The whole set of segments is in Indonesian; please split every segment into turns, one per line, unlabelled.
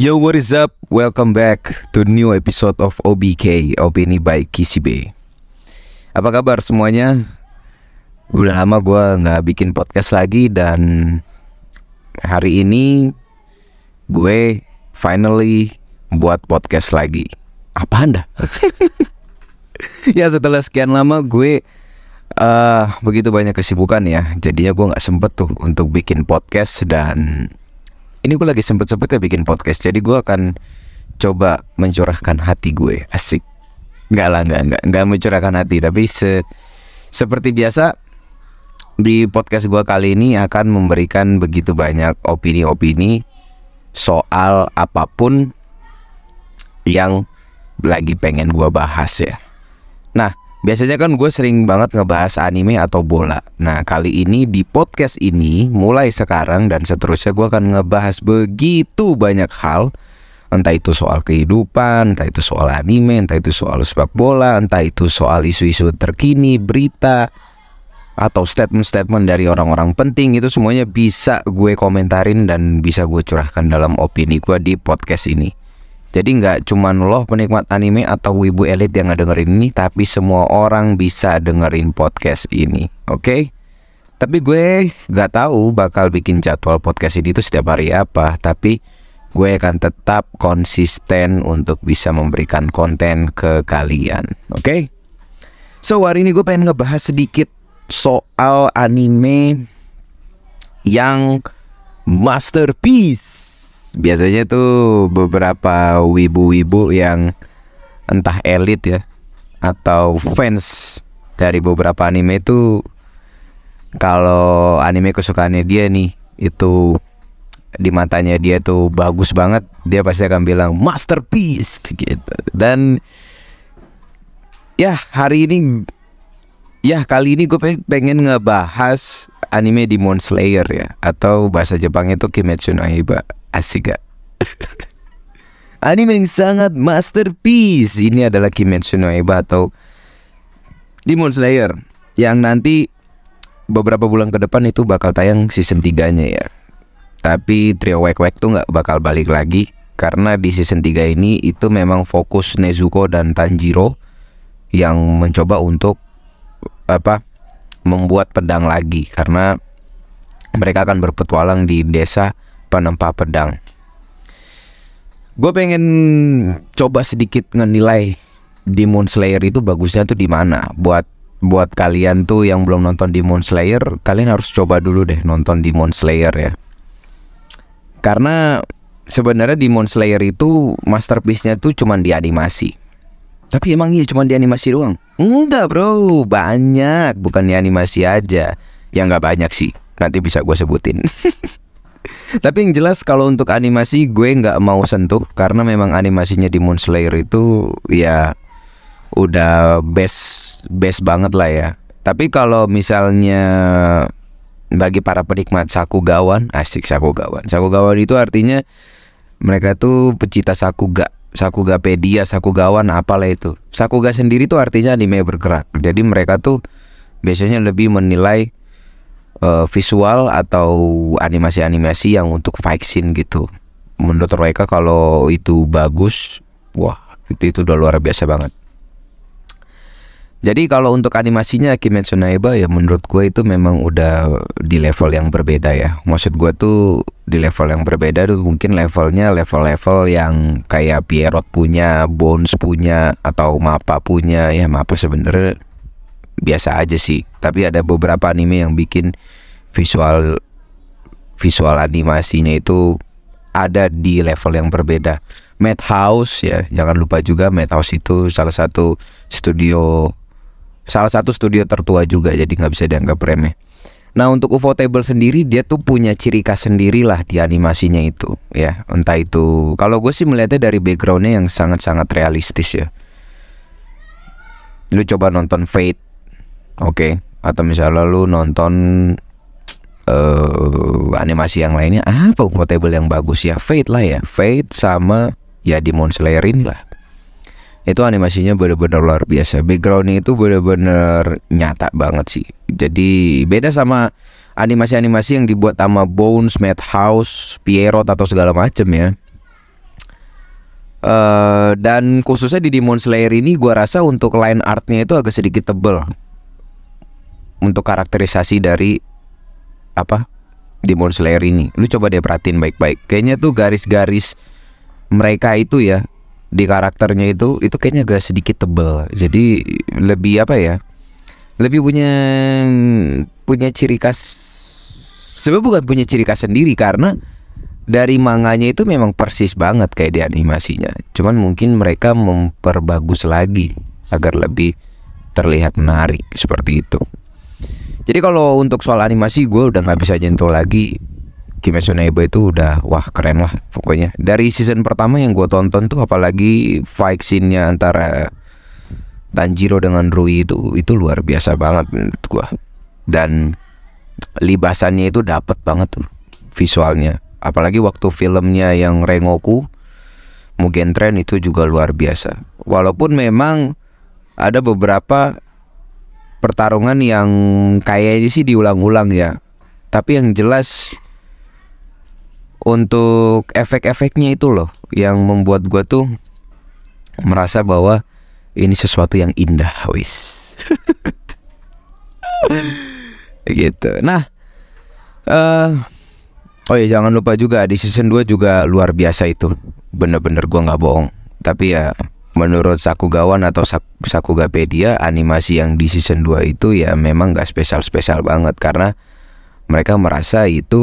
Yo, what is up? Welcome back to new episode of OBK, Opini by Kisibe. Apa kabar semuanya? Udah lama gue nggak bikin podcast lagi dan hari ini gue finally buat podcast lagi. Apa anda? ya setelah sekian lama gue uh, begitu banyak kesibukan ya, jadinya gue nggak sempet tuh untuk bikin podcast dan ini gue lagi sempet-sempetnya bikin podcast jadi gue akan coba mencurahkan hati gue. Asik. Nggak lah nggak nggak nggak mencurahkan hati tapi se seperti biasa di podcast gue kali ini akan memberikan begitu banyak opini-opini soal apa pun yang lagi pengen gue bahas ya Biasanya kan gue sering banget ngebahas anime atau bola. Nah kali ini di podcast ini mulai sekarang dan seterusnya gue akan ngebahas begitu banyak hal. Entah itu soal kehidupan, entah itu soal anime, entah itu soal sepak bola, entah itu soal isu-isu terkini, berita Atau statement-statement dari orang-orang penting. Itu semuanya bisa gue komentarin dan bisa gue curahkan dalam opini gue di podcast ini jadi nggak cuma lo penikmat anime atau wibu elit yang ngedengerin ini, tapi semua orang bisa dengerin podcast ini, oke? Okay? Tapi gue nggak tahu bakal bikin jadwal podcast ini tuh setiap hari apa, tapi gue akan tetap konsisten untuk bisa memberikan konten ke kalian, oke? Okay? So hari ini gue pengen ngebahas sedikit soal anime yang masterpiece biasanya tuh beberapa wibu-wibu yang entah elit ya atau fans dari beberapa anime itu kalau anime kesukaannya dia nih itu di matanya dia tuh bagus banget dia pasti akan bilang masterpiece gitu. Dan ya hari ini ya kali ini gue pengen ngebahas anime Demon Slayer ya atau bahasa Jepang itu Kimetsu no Yaiba. Asik gak? Anime yang sangat masterpiece. Ini adalah Kimetsu no Eba atau Demon Slayer Yang nanti beberapa bulan ke depan itu bakal tayang season 3 nya ya. Tapi trio Wek Wek tuh gak bakal balik lagi Karena di season 3 ini itu memang fokus Nezuko dan Tanjiro Yang mencoba untuk apa membuat pedang lagi Karena mereka akan berpetualang di desa penempa pedang. Gue pengen coba sedikit ngenilai Demon Slayer itu bagusnya tuh di mana. Buat buat kalian tuh yang belum nonton Demon Slayer, kalian harus coba dulu deh nonton Demon Slayer ya. Karena sebenarnya Demon Slayer itu masterpiece-nya tuh cuman di animasi. Tapi emang iya cuma di animasi doang? Enggak bro, banyak. Bukan di animasi aja. Ya nggak banyak sih. Nanti bisa gue sebutin. Tapi yang jelas kalau untuk animasi gue nggak mau sentuh. Karena memang animasinya di Moon Slayer itu ya udah best best banget lah ya. Tapi kalau misalnya bagi para penikmat sakugawan, asik sakugawan. Sakugawan itu artinya mereka tuh pecinta sakuga, sakugapedia, sakugawan apalah itu. Sakuga sendiri tuh artinya anime bergerak. Jadi mereka tuh biasanya lebih menilai uh, visual atau animasi-animasi yang untuk scene gitu. Menurut mereka kalau itu bagus, wah itu itu udah luar biasa banget. Jadi kalau untuk animasinya Kimetsu no Yaiba ya menurut gue itu memang udah di level yang berbeda ya. Maksud gue tuh di level yang berbeda tuh mungkin levelnya level-level yang kayak Pierrot punya, Bones punya atau Mappa punya ya Mappa sebenernya biasa aja sih. Tapi ada beberapa anime yang bikin visual visual animasinya itu ada di level yang berbeda. Madhouse ya, jangan lupa juga Madhouse itu salah satu studio salah satu studio tertua juga jadi nggak bisa dianggap remeh. Nah untuk UFO Table sendiri dia tuh punya ciri khas sendiri lah di animasinya itu ya entah itu kalau gue sih melihatnya dari backgroundnya yang sangat-sangat realistis ya. Lu coba nonton Fate oke okay. atau misalnya lu nonton uh, animasi yang lainnya apa portable yang bagus ya Fate lah ya Fate sama ya Demon Slayer lah itu animasinya bener-bener luar biasa backgroundnya itu bener-bener nyata banget sih jadi beda sama animasi-animasi yang dibuat sama Bones, Madhouse, Pierrot atau segala macem ya Uh, dan khususnya di Demon Slayer ini gua rasa untuk line artnya itu agak sedikit tebel untuk karakterisasi dari apa Demon Slayer ini. Lu coba deh perhatiin baik-baik. Kayaknya tuh garis-garis mereka itu ya di karakternya itu itu kayaknya agak sedikit tebel. Jadi lebih apa ya? Lebih punya punya ciri khas. Sebenarnya bukan punya ciri khas sendiri karena dari manganya itu memang persis banget kayak di animasinya. Cuman mungkin mereka memperbagus lagi agar lebih terlihat menarik seperti itu. Jadi kalau untuk soal animasi gue udah nggak bisa nyentuh lagi Kimetsu no Yaiba itu udah wah keren lah pokoknya. Dari season pertama yang gue tonton tuh apalagi fight scene-nya antara Tanjiro dengan Rui itu itu luar biasa banget menurut gue. Dan libasannya itu dapet banget tuh visualnya apalagi waktu filmnya yang Rengoku Mugen Train itu juga luar biasa walaupun memang ada beberapa pertarungan yang kayaknya sih diulang-ulang ya tapi yang jelas untuk efek-efeknya itu loh yang membuat gue tuh merasa bahwa ini sesuatu yang indah wis. Gitu. Nah uh, Oh ya jangan lupa juga di season 2 juga luar biasa itu. Bener-bener gue gak bohong. Tapi ya menurut Sakugawan atau Sakugapedia Animasi yang di season 2 itu ya memang gak spesial-spesial banget. Karena mereka merasa itu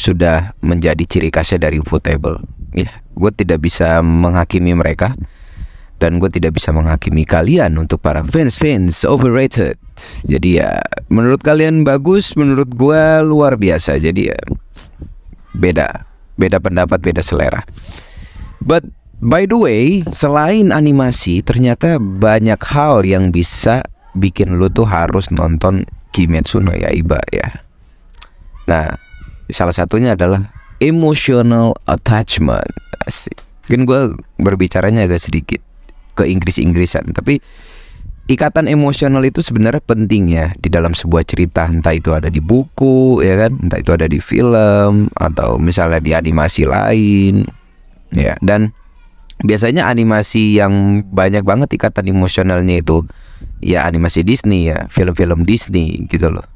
sudah menjadi ciri khasnya dari Ufotable Ya gue tidak bisa menghakimi mereka dan gue tidak bisa menghakimi kalian untuk para fans-fans overrated. Jadi ya, menurut kalian bagus, menurut gue luar biasa. Jadi ya, beda beda pendapat beda selera but by the way selain animasi ternyata banyak hal yang bisa bikin lu tuh harus nonton Kimetsu no Yaiba ya nah salah satunya adalah emotional attachment. Asik. mungkin gue berbicaranya agak sedikit ke Inggris-Inggrisan tapi ikatan emosional itu sebenarnya penting ya di dalam sebuah cerita. Entah itu ada di buku ya kan? Entah itu ada di film atau misalnya di animasi lain ya. Dan biasanya animasi yang banyak banget ikatan emosionalnya itu ya animasi Disney ya film-film Disney gitu loh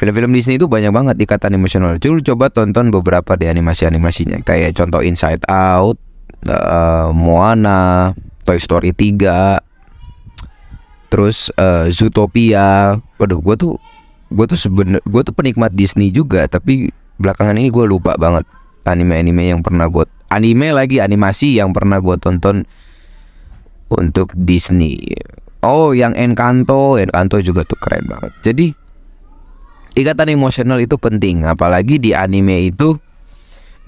film-film Disney itu banyak banget ikatan emosional. Cuma coba tonton beberapa di animasi-animasinya. Kayak contoh Inside Out uh, Moana Toy Story 3 terus uh, Zootopia. Waduh gue tuh gue tuh sebener gue tuh penikmat Disney juga tapi belakangan ini gue lupa banget anime-anime yang pernah gue anime lagi animasi yang pernah gue tonton untuk Disney. Oh yang Encanto. Encanto juga tuh keren banget. Jadi ikatan emosional itu penting apalagi di anime itu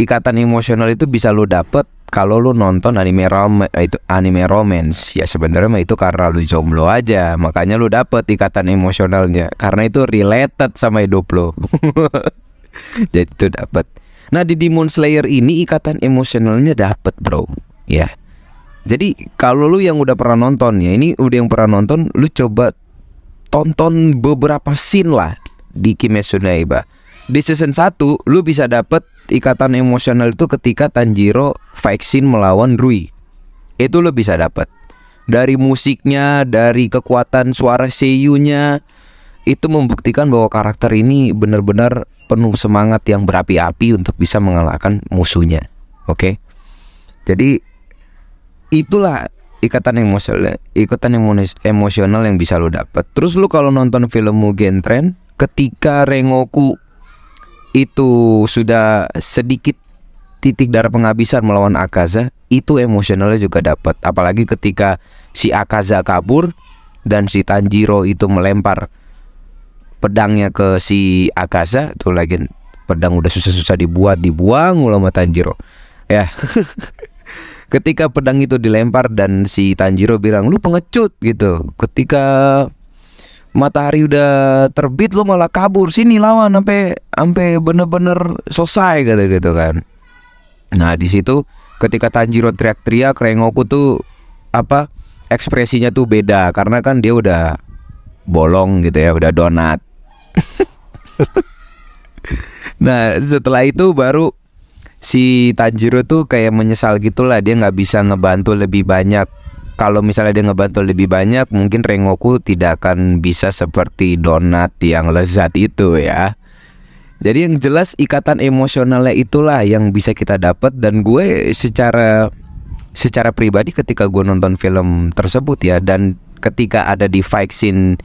ikatan emosional itu bisa lo dapet kalau lu nonton anime rom itu anime romance. Ya sebenarnya itu karena lu jomblo aja makanya lu dapet ikatan emosionalnya karena itu related sama hidup lo. Jadi itu dapet. Nah di Demon Slayer ini ikatan emosionalnya dapet bro. Ya. Jadi kalau lu yang udah pernah nonton ya ini udah yang pernah nonton lu coba tonton beberapa scene lah di Kimetsu no Yaiba di season 1 lu bisa dapet ikatan emosional itu ketika Tanjiro vaksin melawan Rui. Itu lo bisa dapat. Dari musiknya, dari kekuatan suara seiyunya itu membuktikan bahwa karakter ini benar-benar penuh semangat yang berapi-api untuk bisa mengalahkan musuhnya. Oke. Okay? Jadi itulah ikatan emosional ikatan emosional yang bisa lo dapat. Terus lo kalau nonton film Mugen Train ketika Rengoku itu sudah sedikit titik darah penghabisan melawan Akaza itu emosionalnya juga dapat. Apalagi ketika si Akaza kabur dan si Tanjiro itu melempar pedangnya ke si Akaza tuh lagi pedang udah susah-susah dibuat dibuang ulama Tanjiro. Ya. Ketika pedang itu dilempar dan si Tanjiro bilang lu pengecut gitu. Ketika matahari udah terbit lo malah kabur. Sini lawan sampai sampai bener-bener selesai gitu gitu kan. Nah di situ ketika Tanjiro teriak-teriak Rengoku tuh apa ekspresinya tuh beda. Karena kan dia udah bolong gitu ya udah donat. Nah setelah itu baru si Tanjiro tuh kayak menyesal gitulah. Dia nggak bisa ngebantu lebih banyak kalau misalnya dia ngebantu lebih banyak mungkin Rengoku tidak akan bisa seperti donat yang lezat itu ya. Jadi yang jelas ikatan emosionalnya itulah yang bisa kita dapat. Dan gue secara secara pribadi ketika gue nonton film tersebut ya dan ketika ada di fight scene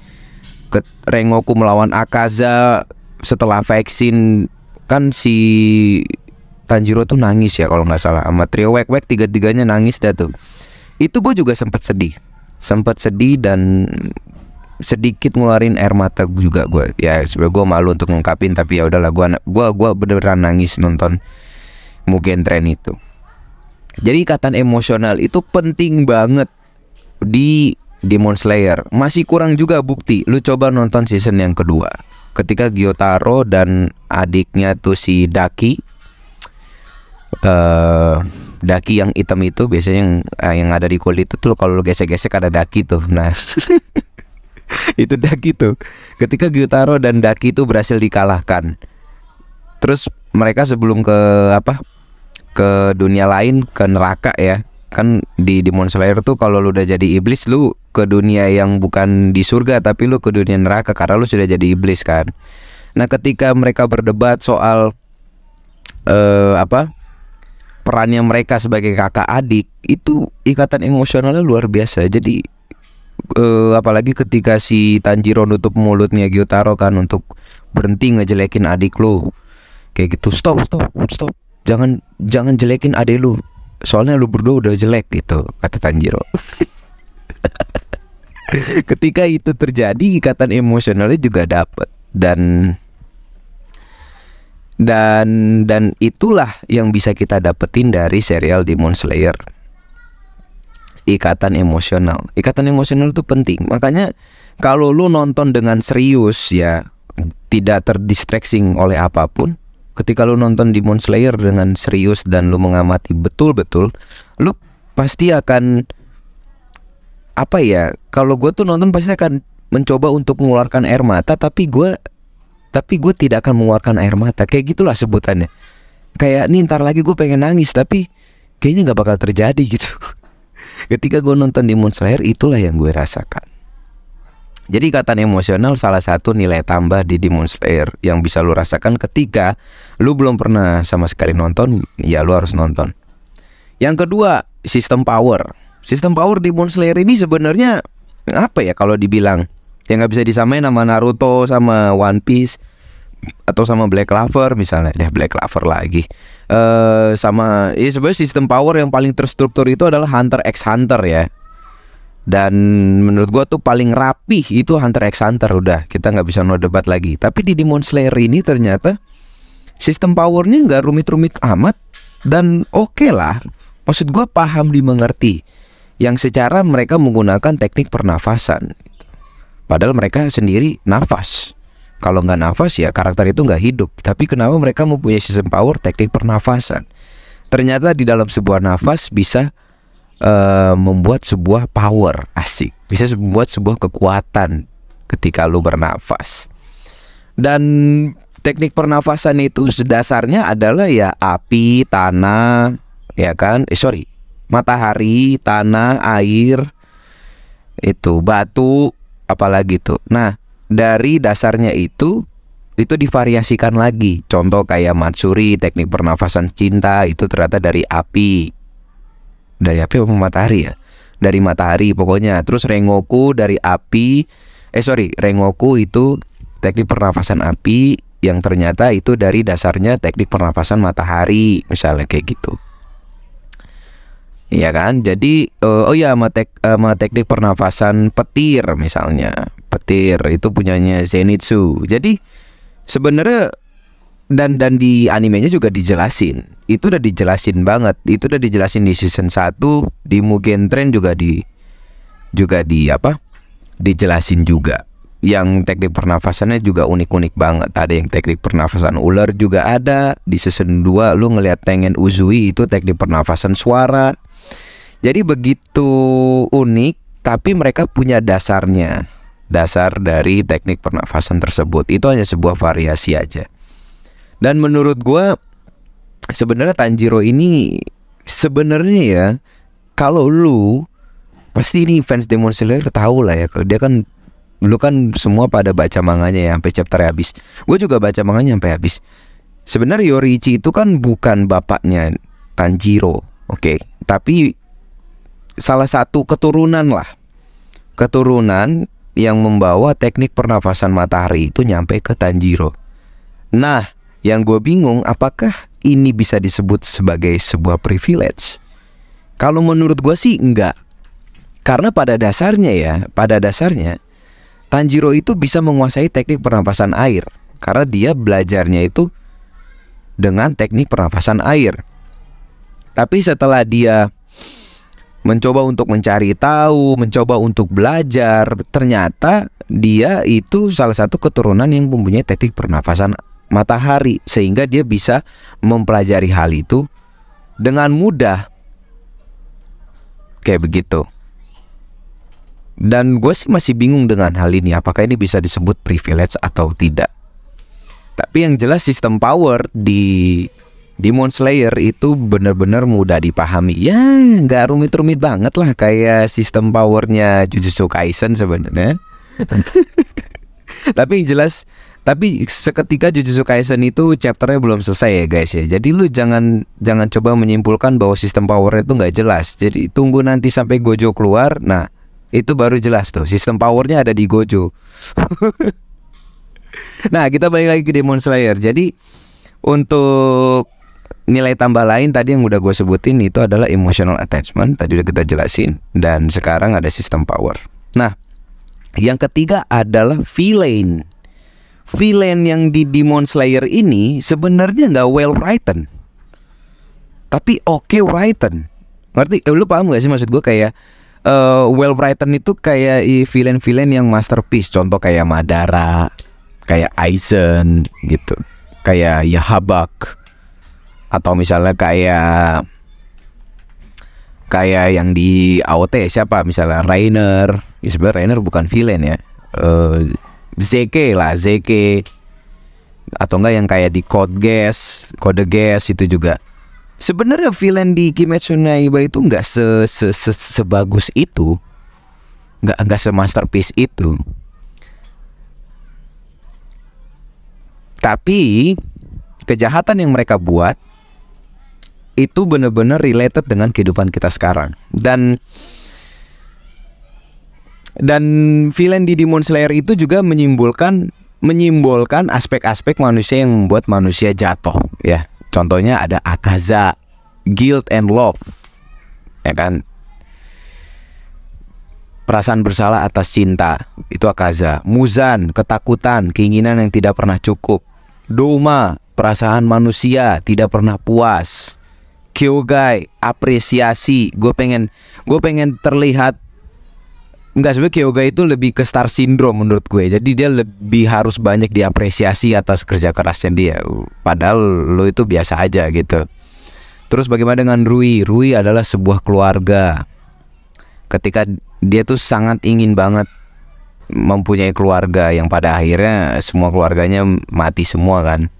ke Rengoku melawan Akaza setelah vaksin kan si Tanjiro tuh nangis ya kalau nggak salah. Sama trio wek wek tiga tiganya nangis dah tuh itu gue juga sempat sedih. Sempat sedih dan sedikit ngeluarin air mata juga gue ya sebenarnya gue malu untuk ngungkapin tapi ya udahlah gue gue gue beneran nangis nonton Mugen Train itu. Jadi ikatan emosional itu penting banget di Demon Slayer. Masih kurang juga bukti. Lu coba nonton season yang kedua. Ketika Gyotaro dan adiknya tuh si Daki uh, daki yang hitam itu biasanya yang uh, yang ada di kulit itu tuh kalau lu gesek-gesek ada daki tuh. Nah, itu daki tuh. Ketika Gyutaro dan daki itu berhasil dikalahkan. Terus mereka sebelum ke apa? ke dunia lain, ke neraka ya. Kan di Demon Slayer tuh kalau lu udah jadi iblis lu ke dunia yang bukan di surga tapi lu ke dunia neraka karena lu sudah jadi iblis kan. Nah, ketika mereka berdebat soal uh, apa? Perannya mereka sebagai kakak adik itu ikatan emosionalnya luar biasa. Jadi uh, apalagi ketika si Tanjiro nutup mulutnya Gyotaro kan untuk berhenti ngejelekin adik lu. Kayak gitu. Stop, stop, stop. Jangan jangan jelekin adik lu. Soalnya lu berdua udah jelek gitu, kata Tanjiro. ketika itu terjadi ikatan emosionalnya juga dapat dan dan dan itulah yang bisa kita dapetin dari serial Demon Slayer. Ikatan emosional. Ikatan emosional itu penting. Makanya kalau lu nonton dengan serius ya tidak terdistracting oleh apa pun ketika lu nonton Demon Slayer dengan serius dan lu mengamati betul-betul lu pasti akan apa ya kalau gue tuh nonton pasti akan mencoba untuk mengeluarkan air mata tapi gue tapi gue tidak akan mengeluarkan air mata kayak gitulah sebutannya kayak nih ntar lagi gue pengen nangis tapi kayaknya nggak bakal terjadi gitu ketika gue nonton Demon Slayer itulah yang gue rasakan jadi ikatan emosional salah satu nilai tambah di Demon Slayer yang bisa lu rasakan ketika lu belum pernah sama sekali nonton, ya lu harus nonton. Yang kedua, sistem power. Sistem power Demon Slayer ini sebenarnya apa ya kalau dibilang? Yang nggak bisa disamain sama Naruto sama One Piece atau sama Black Clover misalnya. Deh Black Clover lagi. Uh, sama ya sebenarnya sistem power yang paling terstruktur itu adalah Hunter x Hunter ya. Dan menurut gua tuh paling rapih itu Hunter x Hunter udah. Kita nggak bisa no debat lagi. Tapi di Demon Slayer ini ternyata sistem powernya nggak rumit-rumit amat dan oke okay lah. Maksud gua paham dimengerti yang secara mereka menggunakan teknik pernafasan Padahal mereka sendiri nafas. Kalau nggak nafas ya karakter itu nggak hidup. Tapi kenapa mereka mempunyai sistem power teknik pernafasan? Ternyata di dalam sebuah nafas bisa uh, membuat sebuah power asik. Bisa membuat sebuah kekuatan ketika lu bernafas. Dan teknik pernafasan itu dasarnya adalah ya api, tanah, ya kan? Eh sorry, matahari, tanah, air, itu batu, apalagi tuh. Nah, dari dasarnya itu itu divariasikan lagi. Contoh kayak Matsuri, teknik pernafasan cinta itu ternyata dari api. Dari api apa matahari ya? Dari matahari pokoknya. Terus Rengoku dari api. Eh sorry, Rengoku itu teknik pernafasan api yang ternyata itu dari dasarnya teknik pernafasan matahari, misalnya kayak gitu. Iya kan? Jadi uh, oh ya sama, tek, sama teknik pernafasan petir misalnya. Petir itu punyanya Zenitsu. Jadi sebenarnya dan dan di animenya juga dijelasin. Itu udah dijelasin banget. Itu udah dijelasin di season 1, di Mugen Train juga di juga di apa? Dijelasin juga. Yang teknik pernafasannya juga unik-unik banget. Ada yang teknik pernafasan ular juga ada. Di season 2 lu ngelihat Tengen Uzui itu teknik pernafasan suara jadi begitu unik tapi mereka punya dasarnya. Dasar dari teknik pernafasan tersebut itu hanya sebuah variasi aja. Dan menurut gue sebenarnya Tanjiro ini sebenarnya ya kalau lu pasti ini fans Demon Slayer tahu lah ya dia kan lu kan semua pada baca manganya ya sampai chapter habis gue juga baca manganya sampai habis sebenarnya Yoriichi itu kan bukan bapaknya Tanjiro oke okay? tapi salah satu keturunan lah keturunan yang membawa teknik pernafasan matahari itu nyampe ke Tanjiro. Nah, yang gue bingung apakah ini bisa disebut sebagai sebuah privilege? Kalau menurut gue sih enggak. Karena pada dasarnya ya, pada dasarnya Tanjiro itu bisa menguasai teknik pernapasan air karena dia belajarnya itu dengan teknik pernapasan air. Tapi setelah dia mencoba untuk mencari tahu, mencoba untuk belajar. Ternyata dia itu salah satu keturunan yang mempunyai teknik pernafasan matahari sehingga dia bisa mempelajari hal itu dengan mudah. Kayak begitu. Dan gue sih masih bingung dengan hal ini apakah ini bisa disebut privilege atau tidak. Tapi yang jelas sistem power di Demon Slayer itu benar-benar mudah dipahami. Ya, nggak rumit-rumit banget lah kayak sistem powernya Jujutsu Kaisen sebenarnya. tapi jelas, tapi seketika Jujutsu Kaisen itu chapternya belum selesai ya guys ya. Jadi lu jangan jangan coba menyimpulkan bahwa sistem powernya itu nggak jelas. Jadi tunggu nanti sampai Gojo keluar. Nah, itu baru jelas tuh. Sistem powernya ada di Gojo. nah, kita balik lagi ke Demon Slayer. Jadi untuk nilai tambah lain tadi yang udah gue sebutin itu adalah emotional attachment tadi udah kita jelasin dan sekarang ada sistem power. Nah, yang ketiga adalah villain. Villain yang di Demon Slayer ini sebenarnya nggak well written, tapi oke okay written. Ngerti? Eh, lu paham gak sih maksud gue kayak uh, well written itu kayak villain-villain yang masterpiece. Contoh kayak Madara, kayak Aizen gitu, kayak Yahabak atau misalnya kayak kayak yang di AOT siapa? Misalnya Rainer. Ya sebenarnya Rainer bukan villain ya. Uh, Zeke lah Zeke. Atau enggak yang kayak di Code Gas Code Gas itu juga. Sebenarnya villain di Kimetsu no Yaiba itu enggak se, se, se, sebagus itu. Enggak enggak semasterpiece itu. Tapi kejahatan yang mereka buat itu benar-benar related dengan kehidupan kita sekarang. Dan dan villain di Demon Slayer itu juga menyimbolkan menyimbolkan aspek-aspek manusia yang membuat manusia jatuh ya. Contohnya ada akaza guilt and love ya kan? Perasaan bersalah atas cinta itu akaza. Muzan ketakutan keinginan yang tidak pernah cukup. Doma perasaan manusia tidak pernah puas Kyogai apresiasi. Gue pengen gue pengen terlihat Enggak sebenarnya Kyogai itu lebih ke star syndrome menurut gue. Jadi dia lebih harus banyak diapresiasi atas kerja kerasnya dia. Padahal lo itu biasa aja gitu. Terus bagaimana dengan Rui? Rui adalah sebuah keluarga. Ketika dia tuh sangat ingin banget mempunyai keluarga yang pada akhirnya semua keluarganya mati semua kan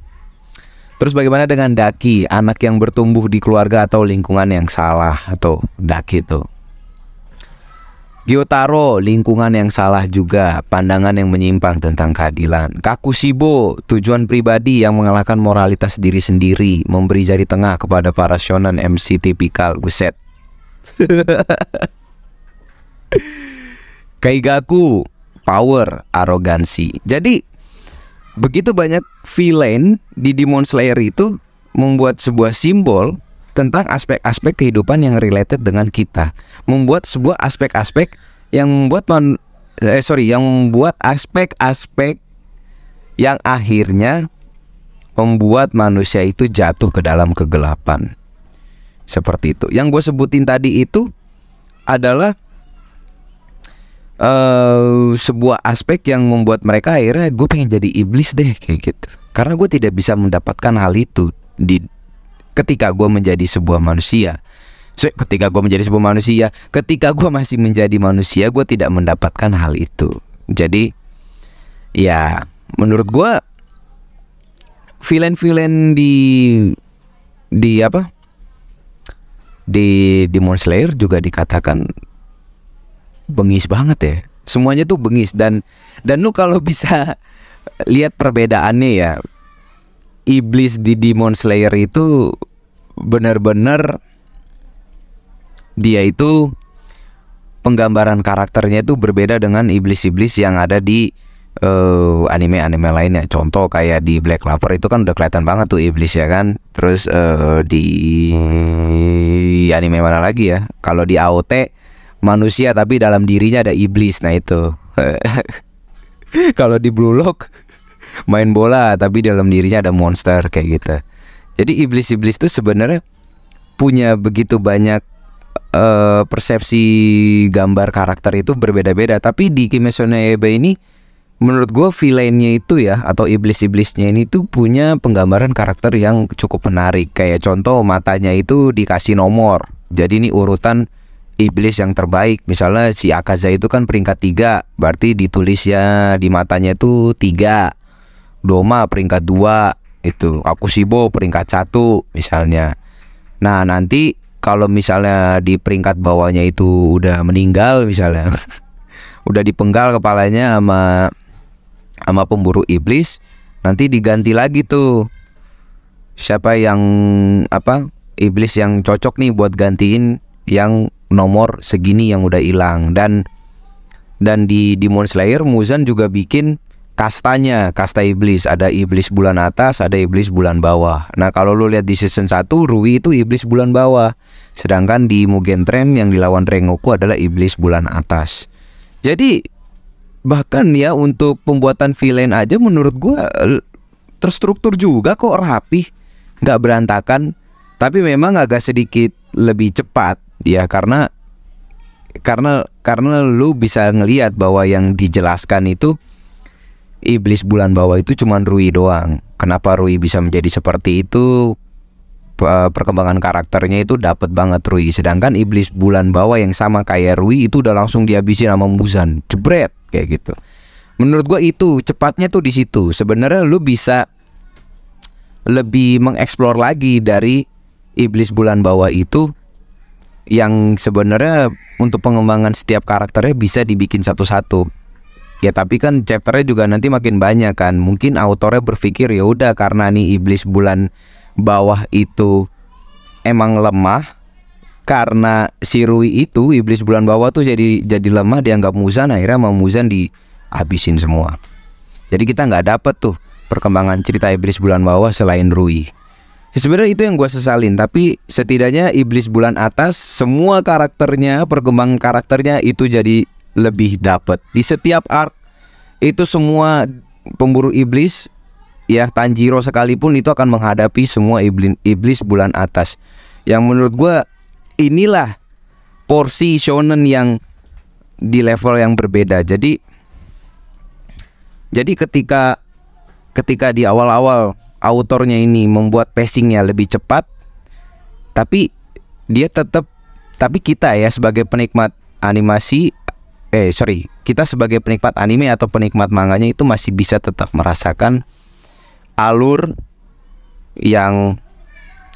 Terus bagaimana dengan daki, anak yang bertumbuh di keluarga atau lingkungan yang salah atau daki itu? Gyotaro, lingkungan yang salah juga, pandangan yang menyimpang tentang keadilan. Kakushibo, tujuan pribadi yang mengalahkan moralitas diri sendiri, memberi jari tengah kepada para shonen MC tipikal. Buset. Kaigaku, power, arogansi. Jadi begitu banyak villain di Demon Slayer itu membuat sebuah simbol tentang aspek-aspek kehidupan yang related dengan kita, membuat sebuah aspek-aspek yang membuat man, eh sorry, yang membuat aspek-aspek yang akhirnya membuat manusia itu jatuh ke dalam kegelapan. Seperti itu. Yang gue sebutin tadi itu adalah uh, sebuah aspek yang membuat mereka akhirnya gue pengen jadi iblis deh kayak gitu. Karena gue tidak bisa mendapatkan hal itu di ketika gue menjadi sebuah manusia. So, ketika gue menjadi sebuah manusia ketika gue masih menjadi manusia gue tidak mendapatkan hal itu. Jadi ya menurut gue villain-villain di di apa? Di Demon Slayer juga dikatakan bengis banget ya semuanya tuh bengis dan dan lu kalau bisa lihat perbedaannya ya iblis di Demon Slayer itu benar-benar dia itu penggambaran karakternya itu berbeda dengan iblis-iblis yang ada di uh, anime-anime lainnya. Contoh kayak di Black Clover itu kan udah kelihatan banget tuh iblis ya kan. Terus uh, di anime mana lagi ya? Kalau di AOT manusia tapi dalam dirinya ada iblis. Nah itu. Kalau di Blue Lock main bola tapi dalam dirinya ada monster kayak gitu. Jadi iblis-iblis itu sebenarnya punya begitu banyak uh, persepsi gambar karakter itu berbeda-beda. Tapi di Kimetsu no Yaiba ini menurut gue villainnya itu ya atau iblis-iblisnya ini tuh punya penggambaran karakter yang cukup menarik. Kayak contoh matanya itu dikasih nomor. Jadi ini urutan iblis yang terbaik. Misalnya si Akaza itu kan peringkat tiga, berarti ditulisnya di matanya itu tiga. Doma peringkat dua itu aku Sibo peringkat satu misalnya. Nah nanti kalau misalnya di peringkat bawahnya itu udah meninggal misalnya, udah dipenggal kepalanya sama sama pemburu iblis, nanti diganti lagi tuh siapa yang apa iblis yang cocok nih buat gantiin yang nomor segini yang udah hilang dan dan di Demon Slayer Muzan juga bikin kastanya, kasta iblis. Ada iblis bulan atas, ada iblis bulan bawah. Nah, kalau lu lihat di season 1, Rui itu iblis bulan bawah. Sedangkan di Mugen Train yang dilawan Rengoku adalah iblis bulan atas. Jadi bahkan ya untuk pembuatan villain aja menurut gua terstruktur juga kok rapi, nggak berantakan. Tapi memang agak sedikit lebih cepat ya karena karena karena lu bisa ngelihat bahwa yang dijelaskan itu iblis bulan bawah itu cuma Rui doang. Kenapa Rui bisa menjadi seperti itu? Perkembangan karakternya itu dapat banget Rui. Sedangkan iblis bulan bawah yang sama kayak Rui itu udah langsung dihabisin sama Muzan. Jebret kayak gitu. Menurut gua itu cepatnya tuh di situ. Sebenarnya lu bisa lebih mengeksplor lagi dari iblis bulan bawah itu yang sebenarnya untuk pengembangan setiap karakternya bisa dibikin satu-satu Ya tapi kan chapternya juga nanti makin banyak kan. Mungkin autornya berpikir ya udah karena nih iblis bulan bawah itu emang lemah karena si Rui itu iblis bulan bawah tuh jadi jadi lemah dianggap Muzan akhirnya mau Muzan dihabisin semua. Jadi kita nggak dapet tuh perkembangan cerita iblis bulan bawah selain Rui. Ya, sebenarnya itu yang gue sesalin tapi setidaknya iblis bulan atas semua karakternya perkembangan karakternya itu jadi lebih dapat. Di setiap arc itu semua pemburu iblis ya Tanjiro sekalipun itu akan menghadapi semua iblis, iblis bulan atas. Yang menurut gue inilah porsi shonen yang di level yang berbeda. Jadi jadi ketika ketika di awal-awal autornya ini membuat pacingnya lebih cepat, tapi dia tetap tapi kita ya sebagai penikmat animasi eh sorry kita sebagai penikmat anime atau penikmat manganya itu masih bisa tetap merasakan alur yang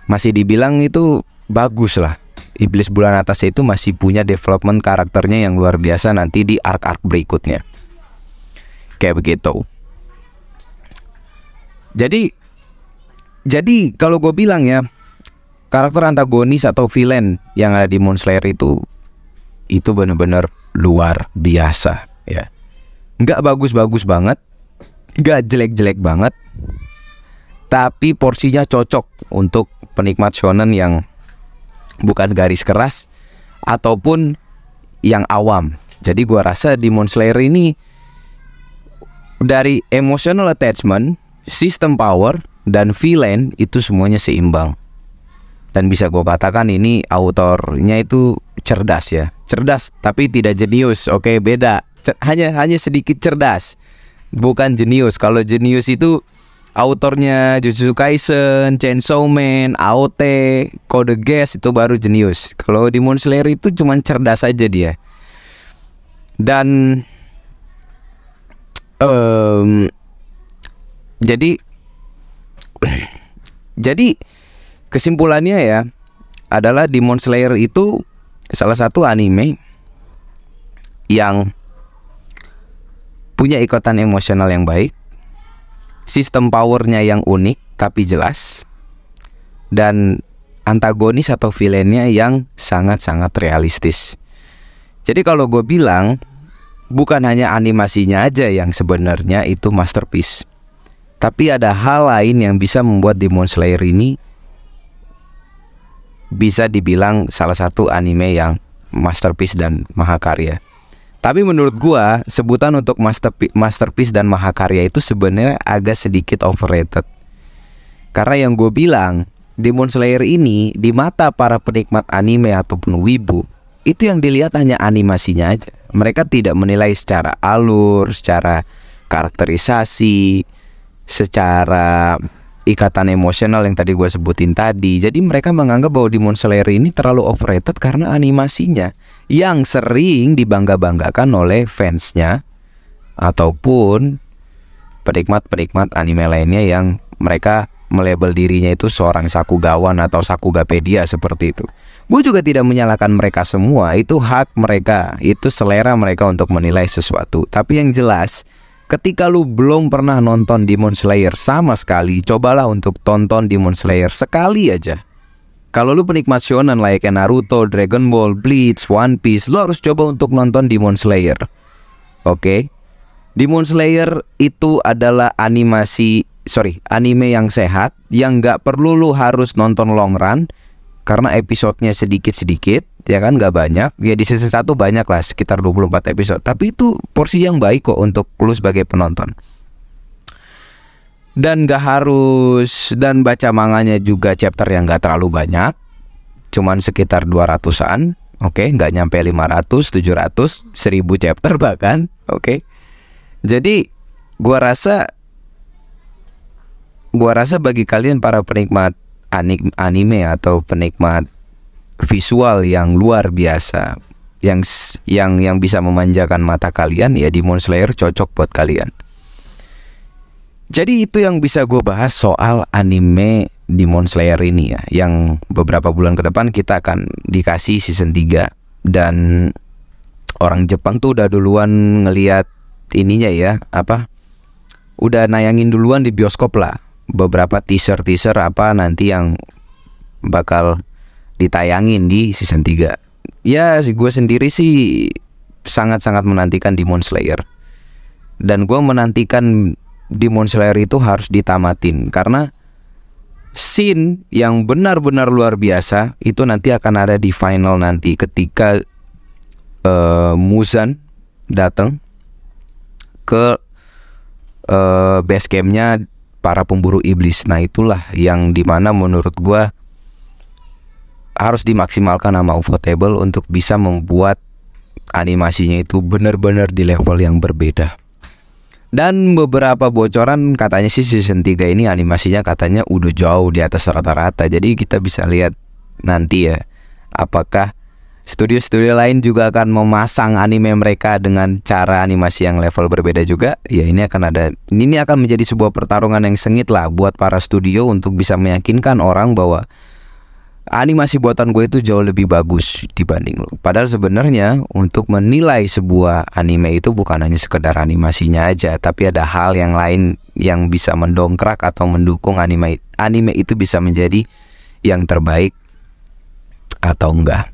masih dibilang itu bagus lah. Iblis Bulan Atas itu masih punya development karakternya yang luar biasa nanti di arc-arc berikutnya. Kayak begitu. Jadi jadi kalau gue bilang ya karakter antagonis atau villain yang ada di Moon Slayer itu itu benar-benar luar biasa ya. Nggak bagus-bagus banget nggak jelek-jelek banget tapi porsinya cocok untuk penikmat shonen yang bukan garis keras ataupun yang awam. Jadi gua rasa Demon Slayer ini dari emotional attachment, system power, dan villain itu semuanya seimbang. Dan bisa gue katakan ini autornya itu cerdas ya cerdas tapi tidak jenius. Oke, beda. C hanya hanya sedikit cerdas. Bukan jenius. Kalau jenius itu autornya Jujutsu Kaisen, Chainsaw Man, AOT, Code Geass itu baru jenius. Kalau Demon Slayer itu cuma cerdas aja dia. Dan um, jadi jadi kesimpulannya ya adalah Demon Slayer itu salah satu anime yang punya ikatan emosional yang baik, sistem powernya yang unik tapi jelas, dan antagonis atau villainnya yang sangat-sangat realistis. Jadi kalau gue bilang bukan hanya animasinya aja yang sebenarnya itu masterpiece, tapi ada hal lain yang bisa membuat Demon Slayer ini bisa dibilang salah satu anime yang masterpiece dan mahakarya. Tapi menurut gua sebutan untuk masterpiece dan mahakarya itu sebenarnya agak sedikit overrated. Karena yang gue bilang Demon Slayer ini di mata para penikmat anime ataupun wibu itu yang dilihat hanya animasinya aja. Mereka tidak menilai secara alur, secara karakterisasi, secara ikatan emosional yang tadi gue sebutin tadi. Jadi mereka menganggap bahwa Demon Slayer ini terlalu overrated karena animasinya yang sering dibangga-banggakan oleh fansnya ataupun penikmat-penikmat anime lainnya yang mereka melabel dirinya itu seorang sakugawan atau sakugapedia seperti itu. Gue juga tidak menyalahkan mereka semua, itu hak mereka, itu selera mereka untuk menilai sesuatu. Tapi yang jelas, Ketika lu belum pernah nonton Demon Slayer sama sekali, cobalah untuk tonton Demon Slayer sekali aja. Kalau lu penikmat shonen like Naruto, Dragon Ball, Bleach, One Piece, lu harus coba untuk nonton Demon Slayer. Oke? Okay? Demon Slayer itu adalah animasi, sorry, anime yang sehat, yang nggak perlu lu harus nonton long run, karena episodenya sedikit-sedikit ya kan nggak banyak ya di season 1 banyak lah sekitar 24 episode tapi itu porsi yang baik kok untuk lu sebagai penonton dan gak harus dan baca manganya juga chapter yang gak terlalu banyak cuman sekitar 200-an oke okay? nggak nyampe 500 700 1000 chapter bahkan oke okay? jadi gua rasa gua rasa bagi kalian para penikmat anime atau penikmat visual yang luar biasa yang yang yang bisa memanjakan mata kalian ya Demon Slayer cocok buat kalian. Jadi itu yang bisa gue bahas soal anime Demon Slayer ini ya Yang beberapa bulan ke depan kita akan dikasih season 3 Dan orang Jepang tuh udah duluan ngeliat ininya ya Apa Udah nayangin duluan di bioskop lah beberapa teaser-teaser apa nanti yang bakal ditayangin di season 3 Ya gue sendiri sih sangat-sangat menantikan Demon Slayer. Dan gue menantikan Demon Slayer itu harus ditamatin Karena scene yang benar-benar luar biasa Itu nanti akan ada di final nanti ketika uh, Muzan datang ke uh, base campnya para pemburu iblis. Nah itulah yang di mana menurut gue harus dimaksimalkan sama Ufotable untuk bisa membuat animasinya itu benar-benar di level yang berbeda. Dan beberapa bocoran katanya sih season 3 ini animasinya katanya udah jauh di atas rata-rata. Jadi kita bisa lihat nanti ya apakah Studio-studio lain juga akan memasang anime mereka dengan cara animasi yang level berbeda juga. Ya ini akan ada ini akan menjadi sebuah pertarungan yang sengit lah buat para studio untuk bisa meyakinkan orang bahwa animasi buatan gue itu jauh lebih bagus dibanding lo. Padahal sebenarnya untuk menilai sebuah anime itu bukan hanya sekedar animasinya aja, tapi ada hal yang lain yang bisa mendongkrak atau mendukung anime anime itu bisa menjadi yang terbaik atau enggak.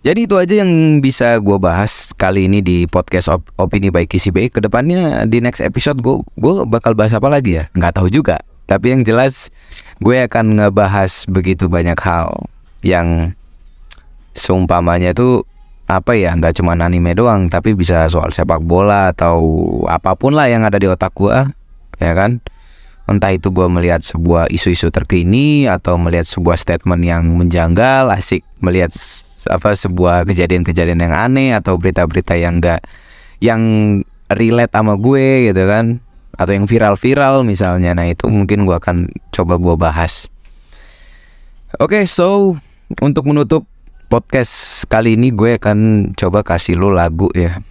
Jadi itu aja yang bisa gue bahas kali ini di podcast op opini by Bay. Ke depannya di next episode gue gue bakal bahas apa lagi ya? Nggak tahu juga. Tapi yang jelas gue akan ngebahas begitu banyak hal yang seumpamanya itu apa ya nggak cuma anime doang tapi bisa soal sepak bola atau apa pun lah yang ada di otak gue ya kan entah itu gue melihat sebuah isu-isu terkini atau melihat sebuah statement yang menjanggal asik melihat apa sebuah kejadian-kejadian yang aneh atau berita-berita yang enggak yang relate sama gue gitu kan. Atau yang viral-viral misalnya. Nah itu mungkin gue akan coba gue bahas. Oke okay, so untuk menutup podcast kali ini gue akan coba kasih lo lagu ya.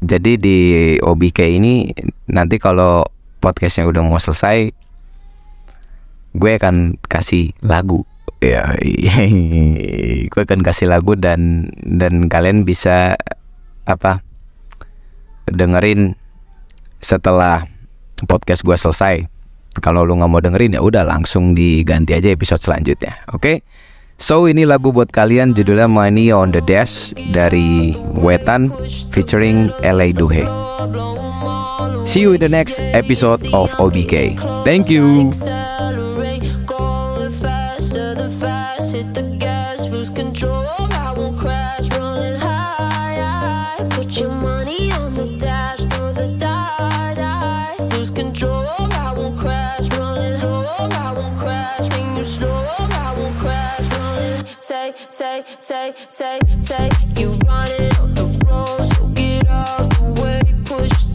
Jadi di OBK ini nanti kalau podcastnya udah mau selesai
gue akan kasih lagu ya gue akan kasih lagu dan dan kalian bisa apa dengerin setelah podcast gue selesai kalau lu nggak mau dengerin ya udah langsung diganti aja episode selanjutnya oke okay? So ini lagu buat kalian judulnya Money on the Dash dari Wetan featuring LA Duhe. See you in the next episode of OBK. Thank you. hit the gas, lose control, I won't crash, running high. Put your money on the dash, throw the dice, lose control, I won't crash, running low, I won't crash, when you slow, I won't crash, running. Take, take, take, take, take, you running on the road, so get out the way, push.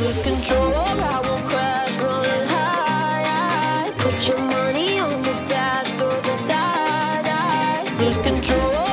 lose control, I will crash, Rolling high. Put your money on the dash, throw the die, dice. Lose control.